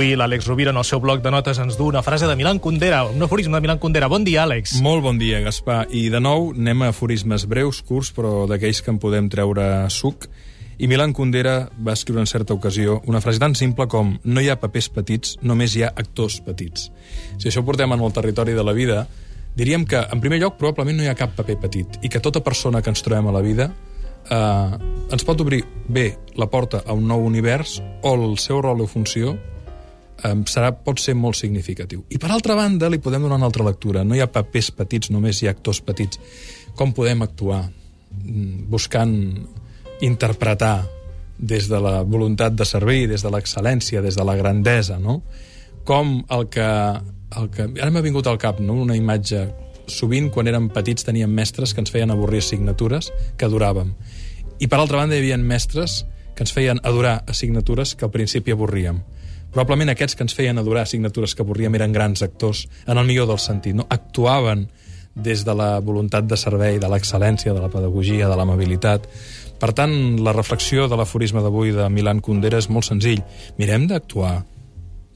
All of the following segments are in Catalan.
Avui l'Àlex Rovira, en el seu bloc de notes, ens du una frase de Milan Kundera, un aforisme de Milan Kundera. Bon dia, Àlex. Molt bon dia, Gaspar. I de nou anem a aforismes breus, curts, però d'aquells que en podem treure suc. I Milan Kundera va escriure en certa ocasió una frase tan simple com no hi ha papers petits, només hi ha actors petits. Si això ho portem en el territori de la vida, diríem que, en primer lloc, probablement no hi ha cap paper petit i que tota persona que ens trobem a la vida eh, ens pot obrir bé la porta a un nou univers o el seu rol o funció eh, serà, pot ser molt significatiu. I per altra banda, li podem donar una altra lectura. No hi ha papers petits, només hi ha actors petits. Com podem actuar? Mm, buscant interpretar des de la voluntat de servir, des de l'excel·lència, des de la grandesa, no? Com el que... El que ara m'ha vingut al cap no? una imatge sovint, quan érem petits, teníem mestres que ens feien avorrir assignatures que adoràvem. I, per altra banda, hi havia mestres que ens feien adorar assignatures que al principi avorríem. Probablement aquests que ens feien adorar assignatures que avorríem eren grans actors, en el millor del sentit. No? Actuaven des de la voluntat de servei, de l'excel·lència, de la pedagogia, de l'amabilitat. Per tant, la reflexió de l'aforisme d'avui de Milan Kundera és molt senzill. Mirem d'actuar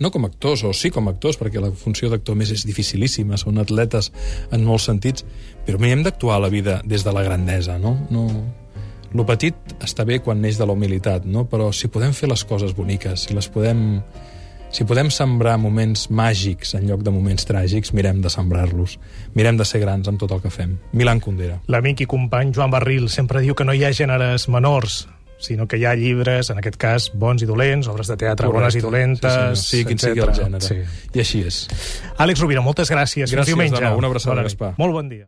no com actors, o sí com actors, perquè la funció d'actor més és dificilíssima, són atletes en molts sentits, però mirem d'actuar la vida des de la grandesa, no? no... Lo petit està bé quan neix de la humilitat, no? però si podem fer les coses boniques, si les podem si podem sembrar moments màgics en lloc de moments tràgics, mirem de sembrar-los. Mirem de ser grans amb tot el que fem. Milan Kundera. L'amic i company Joan Barril sempre diu que no hi ha gèneres menors, sinó que hi ha llibres, en aquest cas, bons i dolents, obres de teatre Correcte. bones i dolentes... Sí, sí quin sigui el gènere. Sí. I així és. Àlex Rovira, moltes gràcies. Gràcies, Fins diumenge. nou. Una abraçada, Gaspar. Molt bon dia.